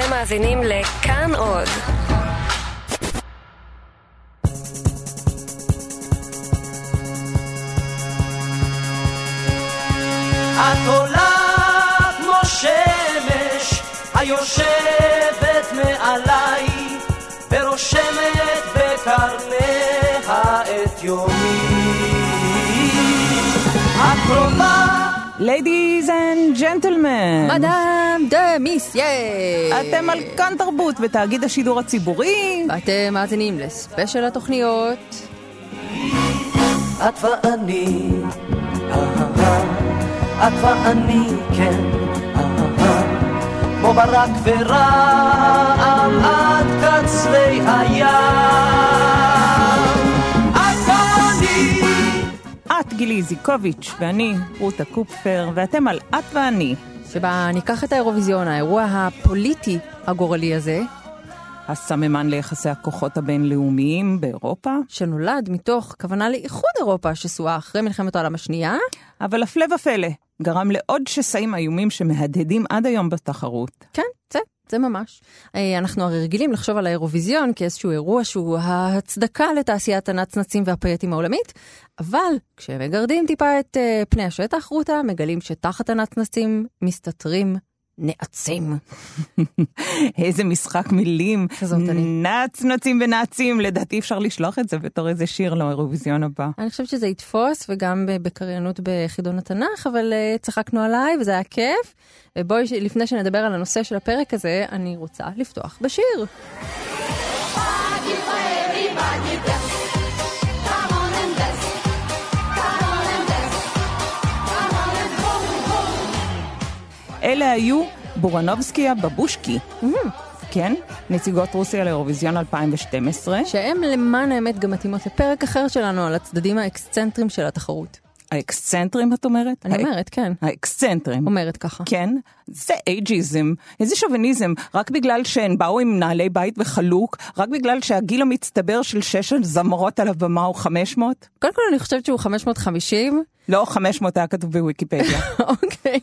אתם מאזינים לכאן עוד. את עולה כמו שמש היושבת מעליי ורושמת בקרניה את יומי. את Ladies and gentlemen, מדאם דה מיסיה! אתם על כאן תרבות בתאגיד השידור הציבורי. ואתם מאזינים לספיישל התוכניות. את ואני, אהה, את ואני, כן, אהה, כמו ברק ורעם עד קצרי הים. גילי איזיקוביץ' ואני רותה קופפר, ואתם על את ואני, שבה ניקח את האירוויזיון, האירוע הפוליטי הגורלי הזה, הסממן ליחסי הכוחות הבינלאומיים באירופה, שנולד מתוך כוונה לאיחוד אירופה שסועה אחרי מלחמת העולם השנייה, אבל הפלא ופלא, גרם לעוד שסעים איומים שמהדהדים עד היום בתחרות. כן, זה, זה ממש. אה, אנחנו הרי רגילים לחשוב על האירוויזיון כאיזשהו אירוע שהוא ההצדקה לתעשיית הנצנצים והפייטים העולמית, אבל כשמגרדים טיפה את אה, פני השטח, רותה, מגלים שתחת הנצנצים מסתתרים נעצים. איזה משחק מילים, כזאת אני. נצנצים ונעצים, לדעתי אפשר לשלוח את זה בתור איזה שיר לאירוויזיון הבא. אני חושבת שזה יתפוס, וגם בקריינות בחידון התנ"ך, אבל uh, צחקנו עליי וזה היה כיף. ובואי, לפני שנדבר על הנושא של הפרק הזה, אני רוצה לפתוח בשיר. אלה היו בורנובסקיה בבושקי. כן, נציגות רוסיה לאירוויזיון 2012. שהן למען האמת גם מתאימות לפרק אחר שלנו על הצדדים האקסצנטרים של התחרות. האקסצנטרים את אומרת? אני האק- אומרת, כן. האקסצנטרים. אומרת ככה. כן, זה אייג'יזם, איזה שוביניזם, רק בגלל שהן באו עם נעלי בית וחלוק, רק בגלל שהגיל המצטבר של שש הזמרות על הבמה הוא 500? קודם כל אני חושבת שהוא 550, לא, 500 היה כתוב בוויקיפדיה. אוקיי.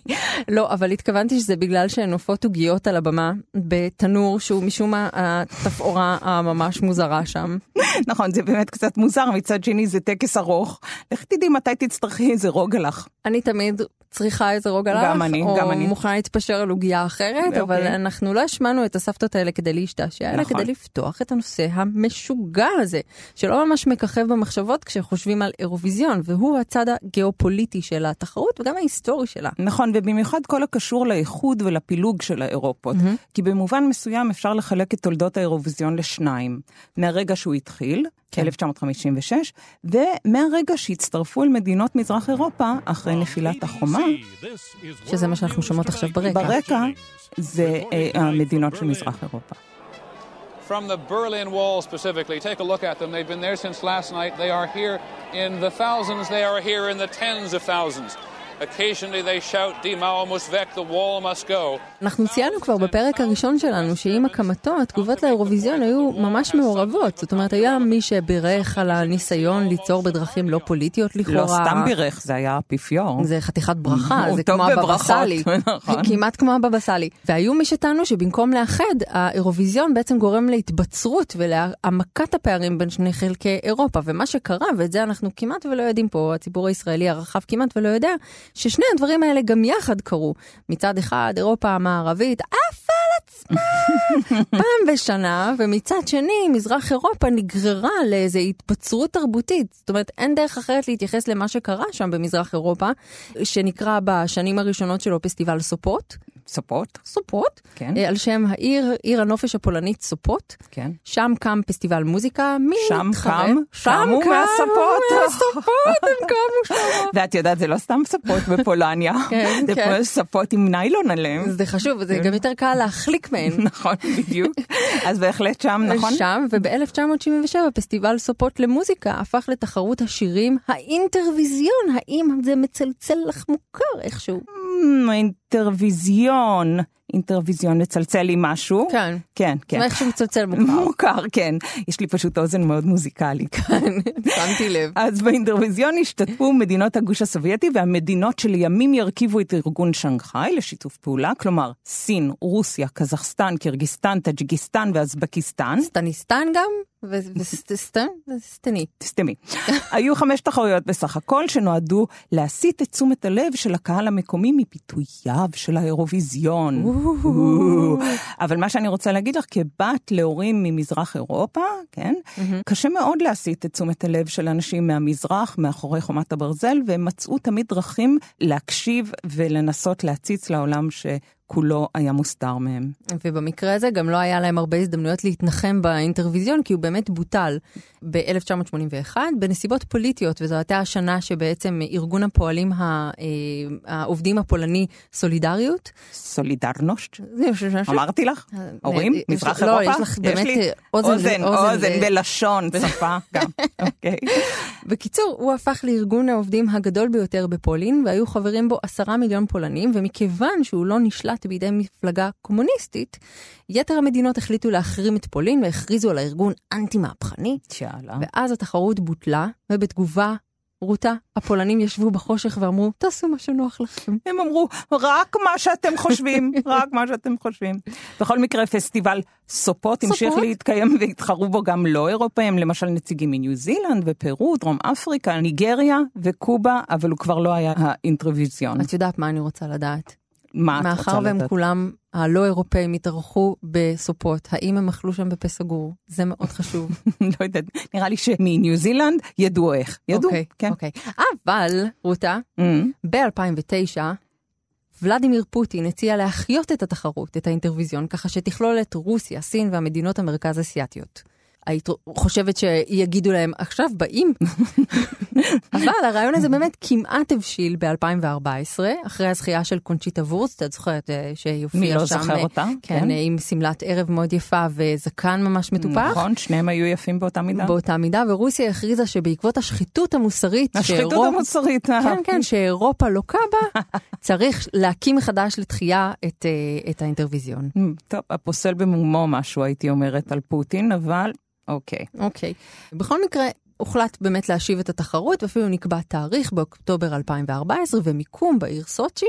לא, אבל התכוונתי שזה בגלל שהן עופות עוגיות על הבמה, בתנור שהוא משום מה התפאורה הממש מוזרה שם. נכון, זה באמת קצת מוזר, מצד שני זה טקס ארוך. לך תדעי מתי תצטרכי איזה רוגלח. אני תמיד צריכה איזה רוגלח, גם אני, או גם אני. מוכנה להתפשר על עוגיה אחרת, אוקיי. אבל אנחנו לא השמענו את הסבתות האלה כדי להשתעשע, אלא נכון. כדי לפתוח את הנושא המשוגע הזה, שלא ממש מככב במחשבות כשחושבים על אירוויזיון, והוא הצד הגיאופוליטי של התחרות וגם ההיסטורי שלה. נכון, ובמיוחד כל הקשור לאיחוד ולפילוג של האירופות. כי במובן מסוים אפשר לחלק את תולדות האירוויזיון לשניים. מהרגע שהוא התחיל, כן. 1956, ומהרגע שהצטרפו אל מדינות מזרח אירופה אחרי נפילת החומה, שזה מה שאנחנו שומעות עכשיו ברקע. ברקע זה אה, המדינות של מזרח אירופה. From the Berlin Wall specifically, take a look at them. They've been there since last night. They are here in the thousands. They are here in the tens of thousands. Occasionally they shout, Die Mauer muss weg, the wall must go. אנחנו ציינו כבר בפרק הראשון שלנו שעם הקמתו התגובות לאירוויזיון היו ממש מעורבות. זאת אומרת, היה מי שבירך על הניסיון ליצור בדרכים לא פוליטיות לכאורה. לא סתם בירך, זה היה אפיפיור. זה חתיכת ברכה, זה כמו הבבא סאלי. נכון. כמעט כמו הבבא סאלי. והיו מי שטענו שבמקום לאחד, האירוויזיון בעצם גורם להתבצרות ולהעמקת הפערים בין שני חלקי אירופה. ומה שקרה, ואת זה אנחנו כמעט ולא יודעים פה, הציבור הישראלי הרחב כמעט ולא יודע, ששני הדברים האלה גם יחד קרו. מצד אחד, אירופה המערבית עפה על עצמה פעם בשנה, ומצד שני, מזרח אירופה נגררה לאיזו התבצרות תרבותית. זאת אומרת, אין דרך אחרת להתייחס למה שקרה שם במזרח אירופה, שנקרא בשנים הראשונות שלו פסטיבל סופות. ספות, סופות, כן. אה, על שם העיר, עיר הנופש הפולנית סופות. כן. שם קם פסטיבל מוזיקה, מי שם מתחרה? קם? קמו מהספות. מהספות, הם קמו שם. ואת יודעת, זה לא סתם ספות בפולניה, כן, זה כן. פה ספות עם ניילון עליהם. זה חשוב, זה גם יותר קל להחליק מהן. נכון, בדיוק. אז בהחלט שם, נכון? שם, וב-1977 פסטיבל סופות למוזיקה הפך לתחרות השירים האינטרוויזיון. האם זה מצלצל לך מוכר איכשהו? אינטרוויזיון. האינטרוויזיון מצלצל לי משהו. כן. כן, כן. איך שמצלצל מוכר. מוכר, כן. יש לי פשוט אוזן מאוד מוזיקלית. שמתי לב. אז באינטרוויזיון השתתפו מדינות הגוש הסובייטי והמדינות שלימים ירכיבו את ארגון שנגחאי לשיתוף פעולה, כלומר סין, רוסיה, קזחסטן, קירגיסטן, טאג'יקיסטן ואזבקיסטן. סטניסטן גם? וסטן? סטני. תסתמי. היו חמש תחרויות בסך הכל שנועדו להסיט את תשומת הלב של הקהל המקומי מפיתוייו של האירוויזיון. אבל מה שאני רוצה להגיד לך, כבת להורים ממזרח אירופה, כן, קשה מאוד להסיט את תשומת הלב של אנשים מהמזרח, מאחורי חומת הברזל, והם מצאו תמיד דרכים להקשיב ולנסות להציץ לעולם ש... כולו היה מוסתר מהם. ובמקרה הזה גם לא היה להם הרבה הזדמנויות להתנחם באינטרוויזיון, כי הוא באמת בוטל ב-1981 בנסיבות פוליטיות, וזו הייתה השנה שבעצם ארגון הפועלים ה- אה, העובדים הפולני סולידריות. סולידרנושט? אמרתי לך? הורים? יש- מזרח לא, אירופה? יש לך באמת אוזן אוזן, ולשון, שפה גם. אוקיי. בקיצור, הוא הפך לארגון העובדים הגדול ביותר בפולין, והיו חברים בו עשרה מיליון פולנים, ומכיוון שהוא לא נשלט בידי מפלגה קומוניסטית, יתר המדינות החליטו להחרים את פולין והכריזו על הארגון אנטי-מהפכני, שאלה. ואז התחרות בוטלה, ובתגובה, רותה, הפולנים ישבו בחושך ואמרו, תעשו מה שנוח לכם. הם אמרו, רק מה שאתם חושבים, רק מה שאתם חושבים. בכל מקרה, פסטיבל סופות המשיך? להתקיים והתחרו בו גם לא אירופאים, למשל נציגים מניו זילנד ופרו, דרום אפריקה, ניגריה וקובה, אבל הוא כבר לא היה האינטרוויזיון. את יודעת מה אני רוצה לדעת? מה את רוצה מאחר והם לדעת? כולם, הלא אירופאים, התארחו בסופות, האם הם אכלו שם בפה סגור? זה מאוד חשוב. לא יודעת, נראה לי שמניו זילנד ידעו איך. ידעו, אוקיי, כן. אוקיי. אבל, רותה, Mm. ב-2009, ולדימיר פוטין הציע להחיות את התחרות, את האינטרוויזיון, ככה שתכלול את רוסיה, סין והמדינות המרכז אסיאתיות. היית חושבת שיגידו להם, עכשיו באים? אבל הרעיון הזה באמת כמעט הבשיל ב-2014, אחרי הזכייה של קונצ'יטה וורסט, את זוכרת אה, שהיא מי הופיעה לא שם, זוכר אה, אותה? כן, כן. אה, עם שמלת ערב מאוד יפה וזקן ממש מטופח. נכון, שניהם היו יפים באותה מידה. באותה מידה, ורוסיה הכריזה שבעקבות השחיתות המוסרית, השחיתות שאירופ- המוסרית. אה. כן, כן, שאירופה לוקה בה, צריך להקים מחדש לתחייה את, אה, את האינטרוויזיון. טוב, הפוסל במומו משהו הייתי אומרת על פוטין, אבל אוקיי. אוקיי. בכל מקרה, הוחלט באמת להשיב את התחרות, ואפילו נקבע תאריך באוקטובר 2014 ומיקום בעיר סוצ'י,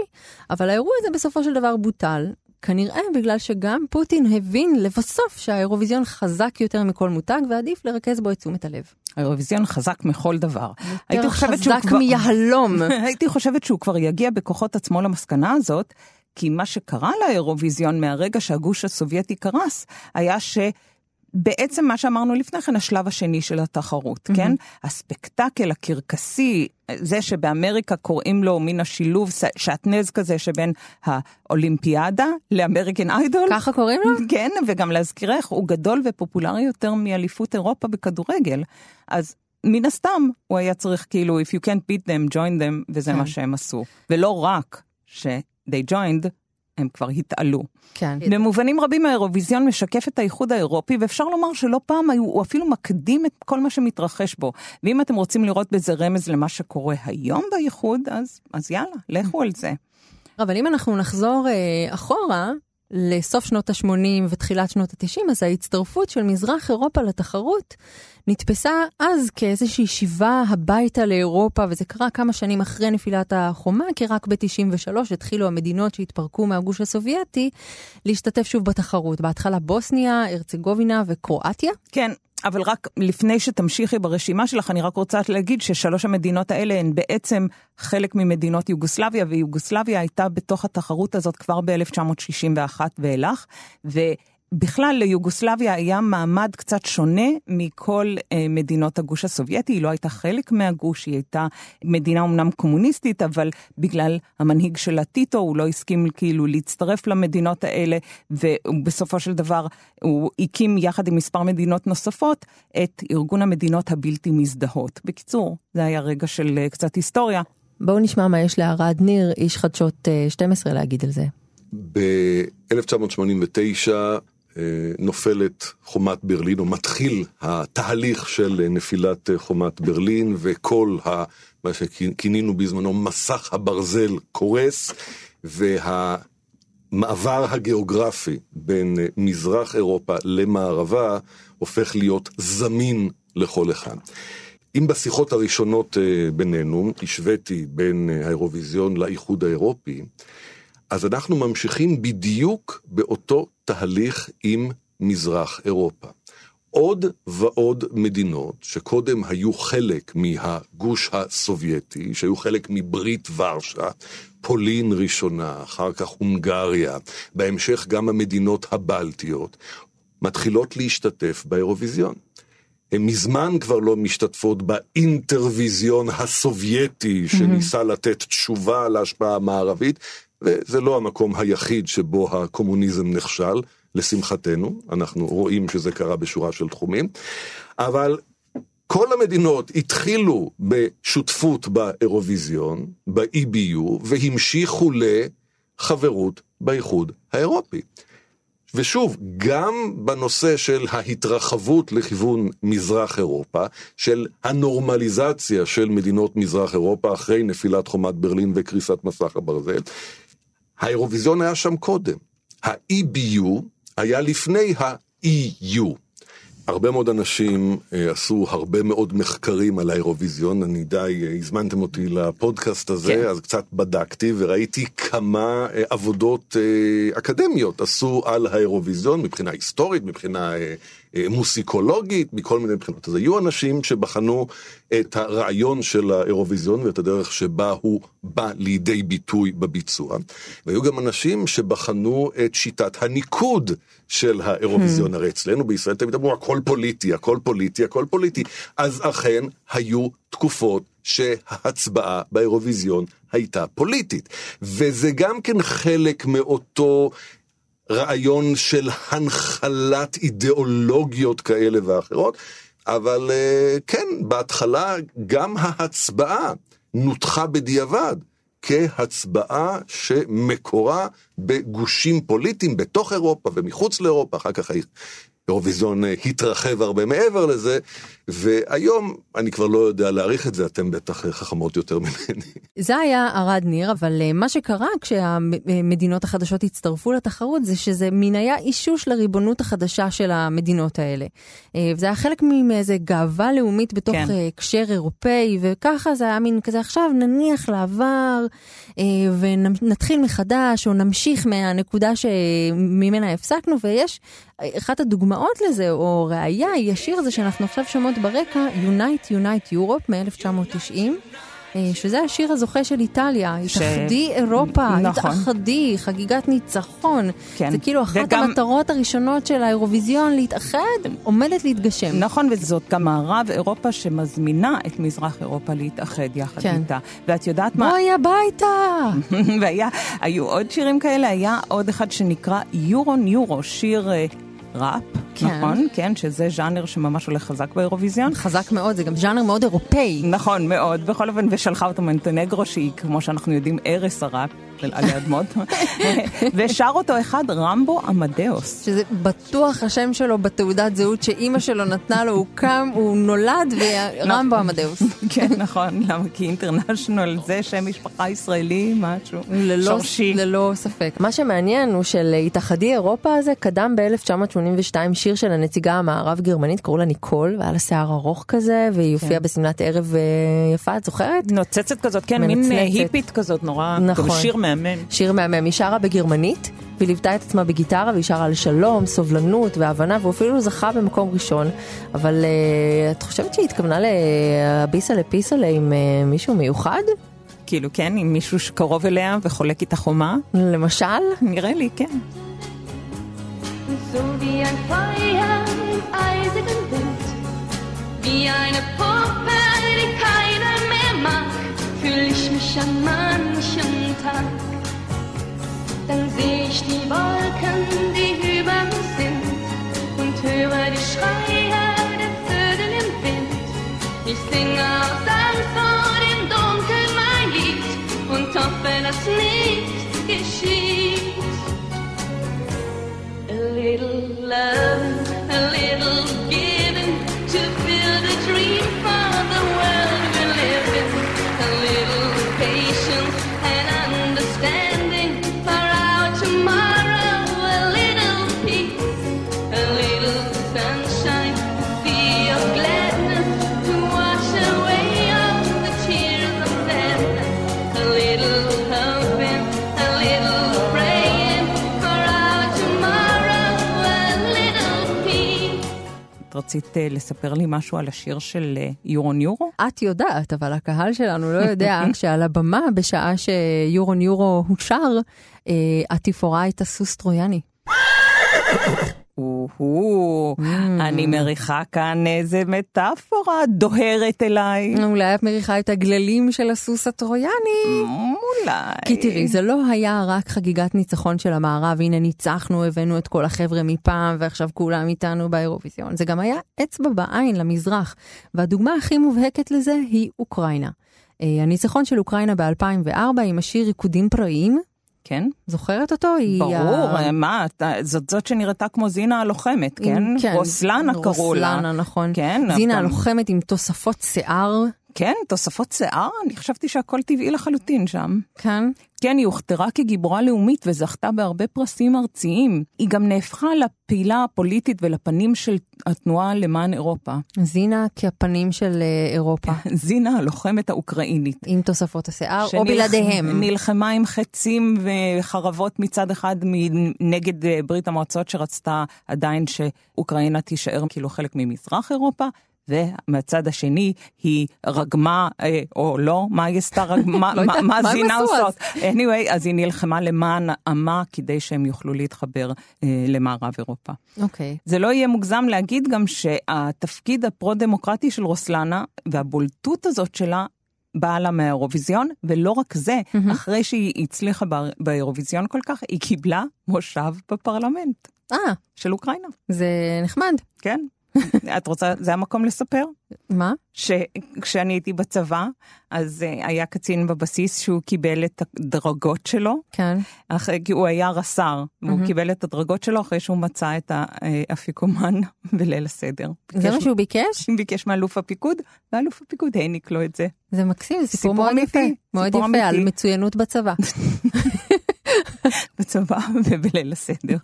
אבל האירוע הזה בסופו של דבר בוטל. כנראה בגלל שגם פוטין הבין לבסוף שהאירוויזיון חזק יותר מכל מותג ועדיף לרכז בו את תשומת הלב. האירוויזיון חזק מכל דבר. יותר חזק כבר- מיהלום. הייתי חושבת שהוא כבר יגיע בכוחות עצמו למסקנה הזאת, כי מה שקרה לאירוויזיון מהרגע שהגוש הסובייטי קרס, היה ש... בעצם מה שאמרנו לפני כן, השלב השני של התחרות, כן? הספקטקל הקרקסי, זה שבאמריקה קוראים לו מן השילוב, ש- שעטנז כזה שבין האולימפיאדה לאמריקן איידול. ככה קוראים לו? כן, וגם להזכירך, הוא גדול ופופולרי יותר מאליפות אירופה בכדורגל. אז מן הסתם, הוא היה צריך כאילו, if you can't beat them, join them, וזה כן. מה שהם עשו. ולא רק ש-they joined, הם כבר התעלו. כן. במובנים רבים האירוויזיון משקף את האיחוד האירופי, ואפשר לומר שלא פעם היו- הוא אפילו מקדים את כל מה שמתרחש בו. ואם אתם רוצים לראות בזה רמז למה שקורה היום באיחוד, אז, אז יאללה, לכו על זה. אבל אם אנחנו נחזור אה, אחורה, לסוף שנות ה-80 ותחילת שנות ה-90, אז ההצטרפות של מזרח אירופה לתחרות נתפסה אז כאיזושהי שיבה הביתה לאירופה, וזה קרה כמה שנים אחרי נפילת החומה, כי רק ב-93 התחילו המדינות שהתפרקו מהגוש הסובייטי להשתתף שוב בתחרות. בהתחלה בוסניה, הרצגובינה וקרואטיה. כן, אבל רק לפני שתמשיכי ברשימה שלך, אני רק רוצה להגיד ששלוש המדינות האלה הן בעצם חלק ממדינות יוגוסלביה, ויוגוסלביה הייתה בתוך התחרות הזאת כבר ב-1961 ואילך, ובכלל ליוגוסלביה היה מעמד קצת שונה מכל אה, מדינות הגוש הסובייטי, היא לא הייתה חלק מהגוש, היא הייתה מדינה אמנם קומוניסטית, אבל בגלל המנהיג שלה טיטו, הוא לא הסכים כאילו להצטרף למדינות האלה, ובסופו של דבר הוא הקים יחד עם מספר מדינות נוספות את ארגון המדינות הבלתי מזדהות. בקיצור, זה היה רגע של אה, קצת היסטוריה. בואו נשמע מה יש לערד ניר, איש חדשות אה, 12, להגיד על זה. ב-1989 נופלת חומת ברלין, או מתחיל התהליך של אה, נפילת אה, חומת ברלין, וכל ה, מה שכינינו בזמנו מסך הברזל קורס, המעבר הגיאוגרפי בין אה, מזרח אירופה למערבה הופך להיות זמין לכל אחד. אם בשיחות הראשונות אה, בינינו השוויתי בין אה, האירוויזיון לאיחוד האירופי, אז אנחנו ממשיכים בדיוק באותו תהליך עם מזרח אירופה. עוד ועוד מדינות שקודם היו חלק מהגוש הסובייטי, שהיו חלק מברית ורשה, פולין ראשונה, אחר כך הונגריה, בהמשך גם המדינות הבלטיות, מתחילות להשתתף באירוויזיון. הן מזמן כבר לא משתתפות באינטרוויזיון הסובייטי שניסה לתת תשובה להשפעה המערבית, וזה לא המקום היחיד שבו הקומוניזם נכשל, לשמחתנו, אנחנו רואים שזה קרה בשורה של תחומים, אבל כל המדינות התחילו בשותפות באירוויזיון, ב-EBU, והמשיכו לחברות באיחוד האירופי. ושוב, גם בנושא של ההתרחבות לכיוון מזרח אירופה, של הנורמליזציה של מדינות מזרח אירופה אחרי נפילת חומת ברלין וקריסת מסך הברזל, האירוויזיון היה שם קודם. ה-EBU היה לפני ה-EU. הרבה מאוד אנשים אה, עשו הרבה מאוד מחקרים על האירוויזיון, אני די, אה, הזמנתם אותי לפודקאסט הזה, כן. אז קצת בדקתי וראיתי כמה אה, עבודות אקדמיות עשו על האירוויזיון מבחינה היסטורית, מבחינה מוסיקולוגית, מכל מיני בחינות. אז היו אנשים שבחנו את הרעיון של האירוויזיון ואת הדרך שבה הוא בא לידי ביטוי בביצוע, והיו גם אנשים שבחנו את שיטת הניקוד של האירוויזיון. Hmm. הרי אצלנו בישראל תמיד אמרו הכל פוליטי, הכל פוליטי, הכל פוליטי. אז אכן היו תקופות שההצבעה באירוויזיון הייתה פוליטית. וזה גם כן חלק מאותו רעיון של הנחלת אידיאולוגיות כאלה ואחרות, אבל אה, כן, בהתחלה גם ההצבעה נותחה בדיעבד כהצבעה שמקורה בגושים פוליטיים בתוך אירופה ומחוץ לאירופה, אחר כך האירוויזיון אה, התרחב הרבה מעבר לזה, והיום אני כבר לא יודע להעריך את זה, אתם בטח חכמות יותר ממני. זה היה ערד ניר, אבל אה, מה שקרה כשהמדינות החדשות הצטרפו לתחרות זה שזה מין היה אישוש לריבונות החדשה של המדינות האלה. אה, זה היה חלק מאיזה גאווה לאומית בתוך כן. הקשר אירופאי, וככה זה היה מין כזה עכשיו נניח לעבר ונתחיל מחדש, או נמשיך מהנקודה שממנה הפסקנו, ויש אחת הדוגמאות לזה, או ראייה, היא השיר הזה שאנחנו עכשיו שומעות ברקע, Unite Unite Europe מ-1990. אה, שזה השיר הזוכה של איטליה, ש... התאחדי אירופה, נכון. התאחדי, חגיגת ניצחון. כן. זה כאילו אחת וגם... המטרות הראשונות של האירוויזיון, להתאחד, עומדת להתגשם. נכון, וזאת גם מערב אירופה שמזמינה את מזרח אירופה להתאחד יחד כן. איתה. ואת יודעת מה... בואי הביתה! והיו עוד שירים כאלה, היה עוד אחד שנקרא יורו ניורו, שיר... ראפ, כן. נכון? כן, שזה ז'אנר שממש הולך חזק באירוויזיון. חזק מאוד, זה גם ז'אנר מאוד אירופאי. נכון, מאוד. בכל אופן, ושלחה אותו מנטנגרו, שהיא, כמו שאנחנו יודעים, ערש הראפ. עלי אדמות, ושר אותו אחד, רמבו עמדאוס. שזה בטוח השם שלו בתעודת זהות שאימא שלו נתנה לו, הוא קם, הוא נולד ורמבו נכון. עמדאוס. כן, נכון, למה? כי אינטרנשיונל זה שם משפחה ישראלי, משהו שורשי. ללא ספק. מה שמעניין הוא שלהתאחדי אירופה הזה קדם ב-1982 שיר של הנציגה המערב גרמנית, קראו לה ניקול, והיה לה שיער ארוך כזה, והיא הופיעה כן. בשמלת ערב אה, יפה, את זוכרת? נוצצת כזאת, כן, מין היפית כזאת, נורא, נכון. שיר מהמם. שיר מהמם, היא שרה בגרמנית, והיא ליוותה את עצמה בגיטרה, והיא שרה על שלום, סובלנות והבנה, והוא אפילו זכה במקום ראשון. אבל uh, את חושבת שהיא התכוונה לביסה לפיסלה עם uh, מישהו מיוחד? כאילו, כן, עם מישהו שקרוב אליה וחולק איתה חומה? למשל? נראה לי, כן. So wie ein Feuer im eisigen Wind, wie eine Puppe, fühl ich mich an manchem Tag. Dann seh ich die Wolken, die über uns sind und höre die Schreie der Vögel im Wind. Ich singe aus Angst vor dem Dunkel mein Lied und hoffe, dass nichts geschieht. A little love, a little רצית אה, לספר לי משהו על השיר של אה, יורו? את יודעת, אבל הקהל שלנו לא יודע, כשעל הבמה, בשעה שיורו ניורו הושר, אה, את תפאורה את הסוס טרויאני. או-הו, אני מריחה כאן איזה מטאפורה דוהרת אליי. אולי את מריחה את הגללים של הסוס הטרויאני. אולי. כי תראי, זה לא היה רק חגיגת ניצחון של המערב, הנה ניצחנו, הבאנו את כל החבר'ה מפעם, ועכשיו כולם איתנו באירוויזיון. זה גם היה אצבע בעין למזרח, והדוגמה הכי מובהקת לזה היא אוקראינה. אה, הניצחון של אוקראינה ב-2004 עם השיר ריקודים פראיים, כן? זוכרת אותו? היא ברור, ה- מה, זאת זאת שנראתה כמו זינה הלוחמת, כן? רוסלנה קראו לה. רוסלנה, נכון. כן, זינה אבל- הלוחמת עם תוספות שיער, כן, תוספות שיער? אני חשבתי שהכל טבעי לחלוטין שם. כאן. כן, היא הוכתרה כגיבורה לאומית וזכתה בהרבה פרסים ארציים. היא גם נהפכה לפעילה הפוליטית ולפנים של התנועה למען אירופה. זינה כפנים של אה, אירופה, זינה הלוחמת האוקראינית. עם תוספות השיער, או שנלח- בלעדיהם. נלחמה עם חצים וחרבות מצד אחד נגד אה, ברית המועצות שרצתה עדיין שאוקראינה תישאר כאילו חלק ממזרח אירופה. ומהצד השני היא רגמה, אה, או לא, מה היא עשתה, רג- מה, לא מה, זינה? עושות? anyway, אז היא נלחמה למען עמה כדי שהם יוכלו להתחבר אה, למערב אירופה. אוקיי. זה לא יהיה מוגזם להגיד גם שהתפקיד הפרו-דמוקרטי של רוסלנה והבולטות הזאת שלה באה לה מהאירוויזיון, ולא רק זה, מהמם. אחרי שהיא הצליחה בא- באירוויזיון כל כך, היא קיבלה מושב בפרלמנט אה, של אוקראינה, זה נחמד. כן? את רוצה, זה המקום לספר? מה? שכשאני הייתי בצבא, אז אה, היה קצין בבסיס שהוא קיבל את הדרגות שלו, כן. אחרי, כי הוא היה רס"ר, והוא מהמם. קיבל את הדרגות שלו אחרי שהוא מצא את האפיקומן בליל הסדר. זה מה שהוא ביקש? ביקש מאלוף הפיקוד, ואלוף הפיקוד העניק לו את זה. זה מקסים, זה סיפור סיפור מאוד אמיתי, יפה. מאוד יפה, על. מצוינות בצבא. בצבא ובליל הסדר.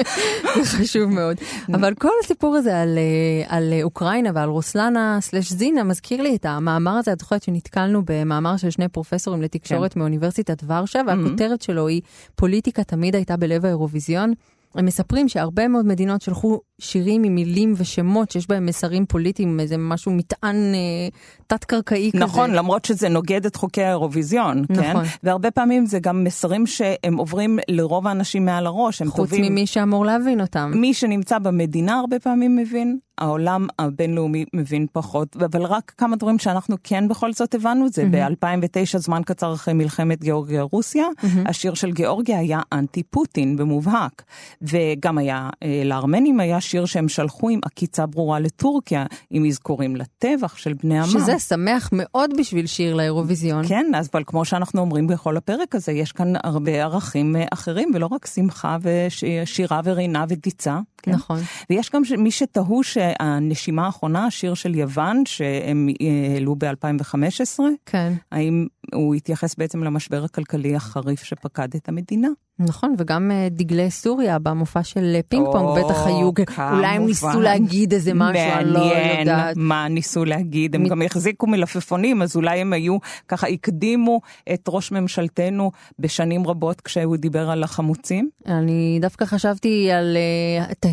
זה חשוב מאוד. אבל כל הסיפור הזה על, אה, על אוקראינה ועל רוסלנה סלש זינה מזכיר לי את המאמר הזה, את זוכרת שנתקלנו במאמר של שני פרופסורים לתקשורת מאוניברסיטת ורשה, והכותרת שלו היא פוליטיקה תמיד הייתה בלב האירוויזיון. הם מספרים שהרבה מאוד מדינות שלחו שירים עם מילים ושמות שיש בהם מסרים פוליטיים, איזה משהו מטען אה, תת-קרקעי כזה. נכון, למרות שזה נוגד את חוקי האירוויזיון, כן? נכון. והרבה פעמים זה גם מסרים שהם עוברים לרוב האנשים מעל הראש, הם חוץ טובים. ממי שאמור להבין אותם. מי שנמצא במדינה הרבה פעמים מבין, העולם הבינלאומי מבין פחות, אבל רק כמה דברים שאנחנו כן בכל זאת הבנו, זה ב-2009, זמן קצר אחרי מלחמת גיאורגיה-רוסיה, השיר של גיאורגיה היה אנטי פוטין במובהק, וגם היה, אה, לארמנים היה שיר שהם שלחו עם עקיצה ברורה לטורקיה, עם אזכורים לטבח של בני עמם. שזה שמח מאוד בשביל שיר לאירוויזיון. כן, אז אבל כמו שאנחנו אומרים בכל הפרק הזה, יש כאן הרבה ערכים אה, אחרים, ולא רק שמחה ושירה ורינה ודיצה. כן? נכון. ויש גם מי שתהו שהנשימה האחרונה, השיר של יוון, שהם אה, העלו ב-2015, כן. האם הוא התייחס בעצם למשבר הכלכלי החריף שפקד את המדינה? נכון, וגם אה, דגלי סוריה במופע של אה, פינג פונג בטח היו, אולי הם ניסו. להגיד איזה משהו, אני לא יודעת. מה ניסו להגיד, הם גם החזיקו מלפפונים, אז אולי הם היו, ככה הקדימו את ראש ממשלתנו בשנים רבות כשהוא דיבר על החמוצים. אני דווקא חשבתי על,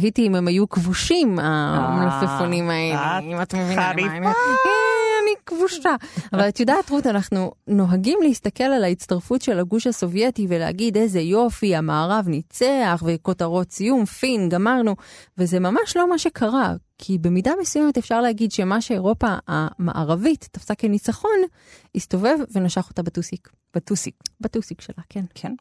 תהיתי אם הם היו כבושים, המלפפונים האלה, אם את מבינה. למה אני... אה, אני כבושה. אבל את יודעת, רות, אנחנו נוהגים להסתכל על ההצטרפות של הגוש הסובייטי ולהגיד איזה יופי, המערב ניצח וכותרות סיום, פין, גמרנו, וזה ממש לא מה שקרה. כי במידה מסוימת אפשר להגיד שמה שאירופה המערבית תפסה כניצחון, הסתובב ונשך אותה בטוסיק. בטוסיק, בטוסיק שלה, כן. כן.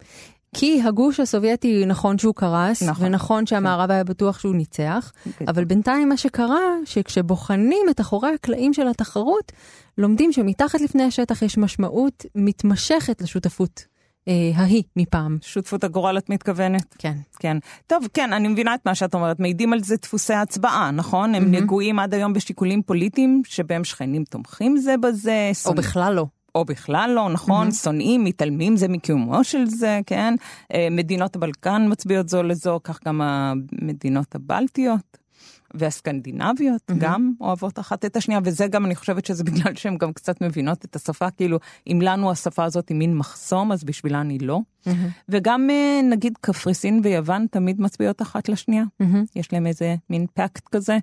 כי הגוש הסובייטי, נכון שהוא קרס, נכון. ונכון שהמערב היה בטוח שהוא ניצח, כן. אבל בינתיים מה שקרה, שכשבוחנים את אחורי הקלעים של התחרות, לומדים שמתחת לפני השטח יש משמעות מתמשכת לשותפות אה, ההיא מפעם. שותפות הגורל את מתכוונת? כן. כן. טוב, כן, אני מבינה את מה שאת אומרת. מעידים על זה דפוסי הצבעה, נכון? הם נגועים עד היום בשיקולים פוליטיים, שבהם שכנים תומכים זה בזה. או שונא- בכלל לא. או בכלל לא, נכון? שונאים, מתעלמים זה מקיומו של זה, כן? אה, מדינות הבלקן מצביעות זו לזו, כך גם המדינות הבלטיות. והסקנדינביות mm-hmm. גם אוהבות אחת את השנייה, וזה גם, אני חושבת שזה בגלל שהן גם קצת מבינות את השפה, כאילו, אם לנו השפה הזאת היא מין מחסום, אז בשבילן היא לא. Mm-hmm. וגם אה, נגיד קפריסין ויוון תמיד מצביעות אחת לשנייה, mm-hmm. יש להם איזה מין פקט כזה.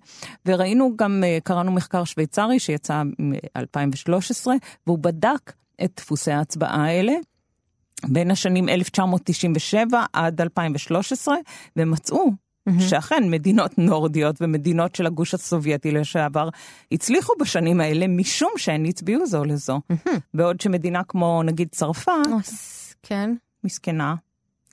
וראינו גם, אה, קראנו מחקר שוויצרי שיצא מ-2013, והוא בדק את דפוסי ההצבעה האלה. בין השנים 1997 עד 2013, ומצאו mm-hmm. שאכן מדינות נורדיות ומדינות של הגוש הסובייטי לשעבר הצליחו בשנים האלה משום שהן הצביעו זו לזו. Mm-hmm. בעוד שמדינה כמו נגיד צרפת, כן. מסכנה,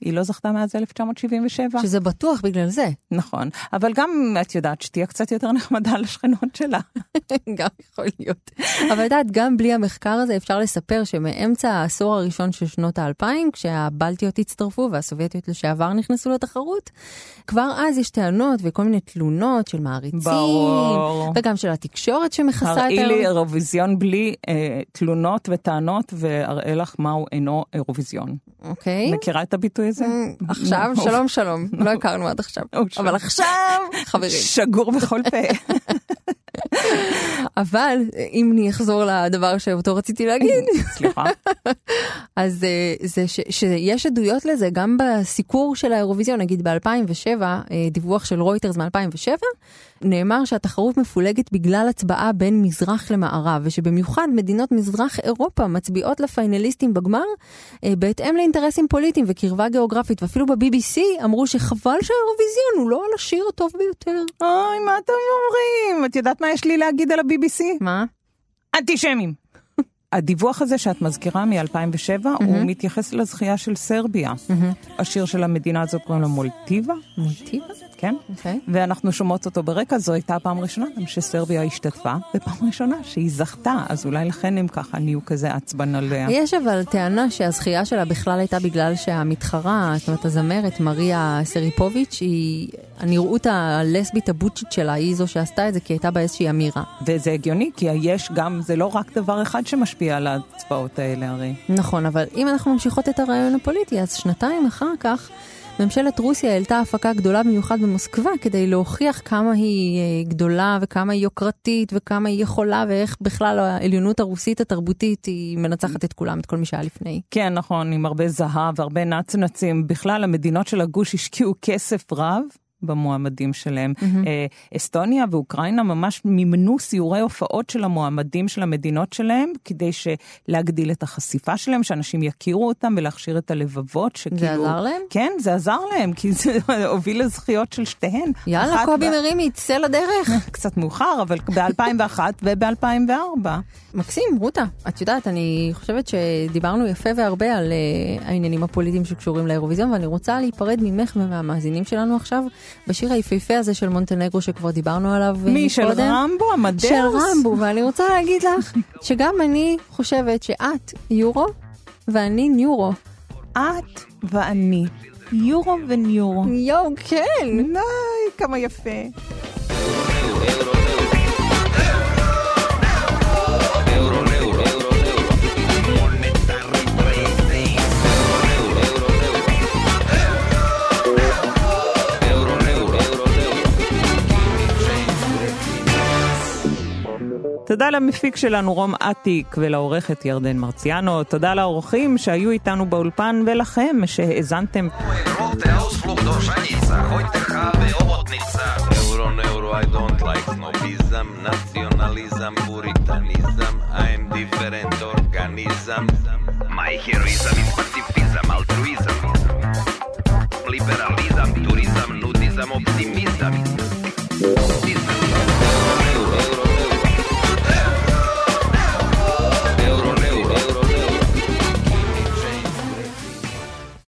היא לא זכתה מאז 1977. שזה בטוח בגלל זה. נכון, אבל גם את יודעת שתהיה קצת יותר נחמדה לשכנות שלה. גם יכול להיות. אבל את יודעת, גם בלי המחקר הזה אפשר לספר שמאמצע העשור הראשון של שנות האלפיים, כשהבלטיות הצטרפו והסובייטיות לשעבר נכנסו לתחרות, כבר אז יש טענות וכל מיני תלונות של מעריצים. ברור. וגם של התקשורת שמכסה את הראי לי אירוויזיון בלי אה, תלונות וטענות, ואראה לך מהו אינו אירוויזיון. אוקיי. מכירה את הביטוי הזה? Mm, עכשיו, שלום שלום, לא הכרנו עד עכשיו. אבל עכשיו, חברים. שגור בכל פה. אבל אם אני אחזור לדבר שאותו רציתי להגיד, סליחה. אז אה, זה ש, שיש עדויות לזה גם בסיקור של האירוויזיון, נגיד ב-2007, אה, דיווח של רויטרס מ-2007, נאמר שהתחרות מפולגת בגלל הצבעה בין מזרח למערב, ושבמיוחד מדינות מזרח אירופה מצביעות לפיינליסטים בגמר אה, בהתאם לאינטרסים פוליטיים וקרבה גיאוגרפית, ואפילו ב-BBC אמרו שחבל שהאירוויזיון הוא לא על השיר הטוב ביותר. אוי, מה אתם אומרים? את יודעת מה יש לי להגיד על ה-BBC? מה? אנטישמים. הדיווח הזה שאת מזכירה מ-2007, mm-hmm. הוא מתייחס לזכייה של סרביה. Mm-hmm. השיר של המדינה הזאת קוראים לו מולטיבה. מולטיבה? כן. Okay. אוקיי. ואנחנו שומעות אותו ברקע, זו הייתה הפעם הראשונה גם שסרביה השתתפה, ופעם ראשונה שהיא זכתה, אז אולי לכן הם ככה נהיו כזה עצבן עליה. יש אבל טענה שהזכייה שלה בכלל הייתה בגלל שהמתחרה, זאת אומרת הזמרת מריה סריפוביץ', היא, הנראות הלסבית הבוצ'ית שלה, היא זו שעשתה את זה, כי הייתה בה איזושהי אמירה. וזה הגיוני, כי יש גם, זה לא רק דבר אחד שמשפיע על ההצבעות האלה הרי. נכון, אבל אם אנחנו ממשיכות את הרעיון הפוליטי, אז שנתיים אחר כך... ממשלת רוסיה העלתה הפקה גדולה במיוחד במוסקבה כדי להוכיח כמה היא אה, גדולה וכמה היא יוקרתית וכמה היא יכולה ואיך בכלל העליונות הרוסית התרבותית היא מנצחת את כולם, את כל מי שהיה לפני. כן, נכון, עם הרבה זהב והרבה נצנצים. בכלל, המדינות של הגוש השקיעו כסף רב במועמדים שלהם. Mm-hmm. אסטוניה ואוקראינה ממש מימנו סיורי הופעות של המועמדים של המדינות שלהם, כדי להגדיל את החשיפה שלהם, שאנשים יכירו אותם ולהכשיר את הלבבות. שכאילו... זה עזר להם? כן, זה עזר להם, כי זה הוביל לזכיות של שתיהן. יאללה, קובי ב... מרימי, צא לדרך. קצת מאוחר, אבל ב-2001 וב-2004. מקסים, רותה. את יודעת, אני חושבת שדיברנו יפה והרבה על uh, העניינים הפוליטיים שקשורים לאירוויזיון, ואני רוצה להיפרד ממך ומהמאזינים שלנו עכשיו. בשיר היפהפה הזה של מונטנגרו שכבר דיברנו עליו מי, מקודם. של רמבו? המדאוס? של רמבו, ואני רוצה להגיד לך שגם אני חושבת שאת יורו ואני ניורו. את ואני. יורו וניורו. יואו, כן. ניי, כמה יפה. תודה למפיק שלנו רום אטיק ולעורכת ירדן מרציאנו, תודה לאורחים שהיו איתנו באולפן ולכם שהאזנתם. Liberalizam, turizam, nudizam, optimizam.